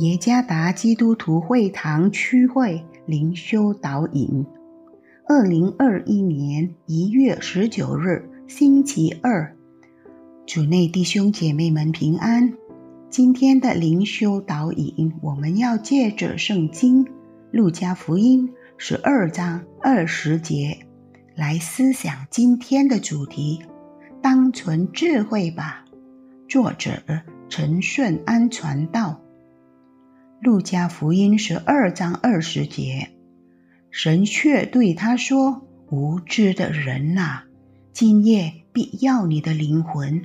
耶加达基督徒会堂区会灵修导引，二零二一年一月十九日星期二，主内弟兄姐妹们平安。今天的灵修导引，我们要借着圣经路加福音十二章二十节来思想今天的主题：当存智慧吧。作者陈顺安传道。路加福音十二章二十节，神却对他说：“无知的人呐，今夜必要你的灵魂，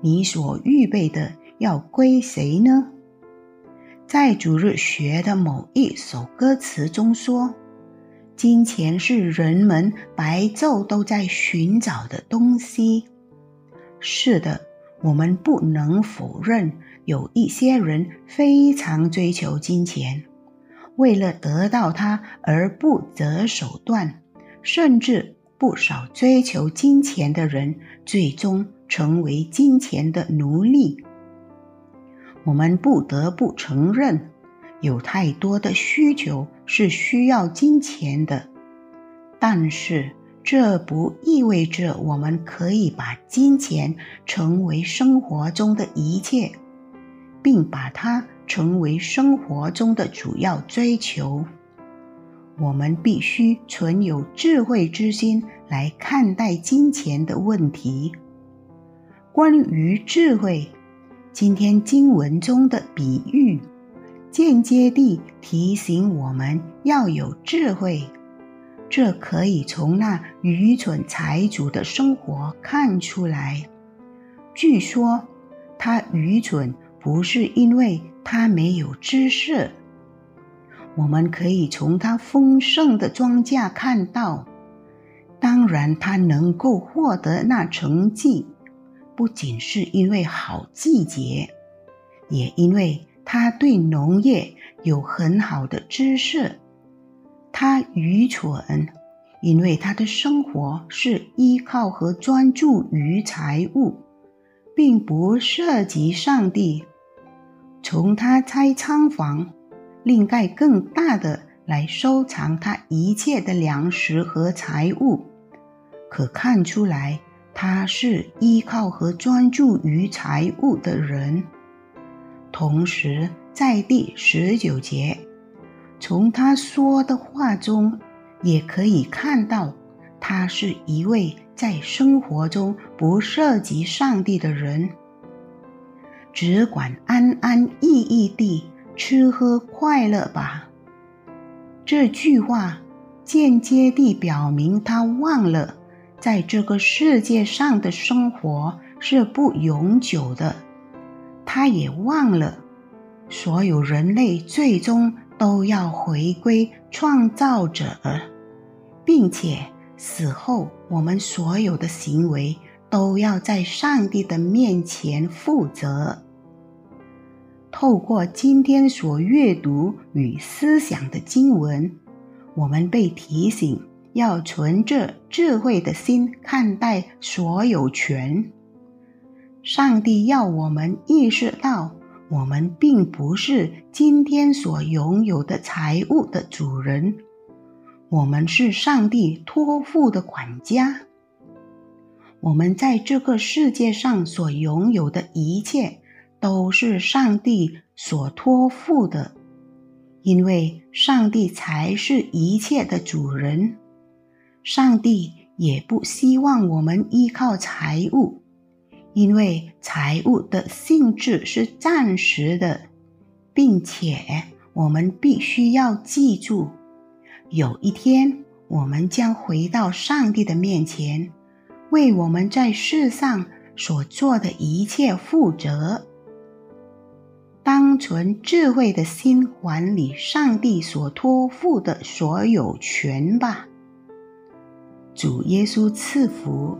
你所预备的要归谁呢？”在主日学的某一首歌词中说：“金钱是人们白昼都在寻找的东西。”是的，我们不能否认。有一些人非常追求金钱，为了得到它而不择手段，甚至不少追求金钱的人最终成为金钱的奴隶。我们不得不承认，有太多的需求是需要金钱的，但是这不意味着我们可以把金钱成为生活中的一切。并把它成为生活中的主要追求。我们必须存有智慧之心来看待金钱的问题。关于智慧，今天经文中的比喻，间接地提醒我们要有智慧。这可以从那愚蠢财主的生活看出来。据说他愚蠢。不是因为他没有知识，我们可以从他丰盛的庄稼看到。当然，他能够获得那成绩，不仅是因为好季节，也因为他对农业有很好的知识。他愚蠢，因为他的生活是依靠和专注于财物，并不涉及上帝。从他拆仓房，另盖更大的来收藏他一切的粮食和财物，可看出来他是依靠和专注于财物的人。同时，在第十九节，从他说的话中，也可以看到他是一位在生活中不涉及上帝的人。只管安安逸逸地吃喝快乐吧。这句话间接地表明，他忘了在这个世界上的生活是不永久的。他也忘了，所有人类最终都要回归创造者，并且死后我们所有的行为都要在上帝的面前负责。透过今天所阅读与思想的经文，我们被提醒要存着智慧的心看待所有权。上帝要我们意识到，我们并不是今天所拥有的财物的主人，我们是上帝托付的管家。我们在这个世界上所拥有的一切。都是上帝所托付的，因为上帝才是一切的主人。上帝也不希望我们依靠财物，因为财物的性质是暂时的，并且我们必须要记住，有一天我们将回到上帝的面前，为我们在世上所做的一切负责。当存智慧的心管理上帝所托付的所有权吧。主耶稣赐福。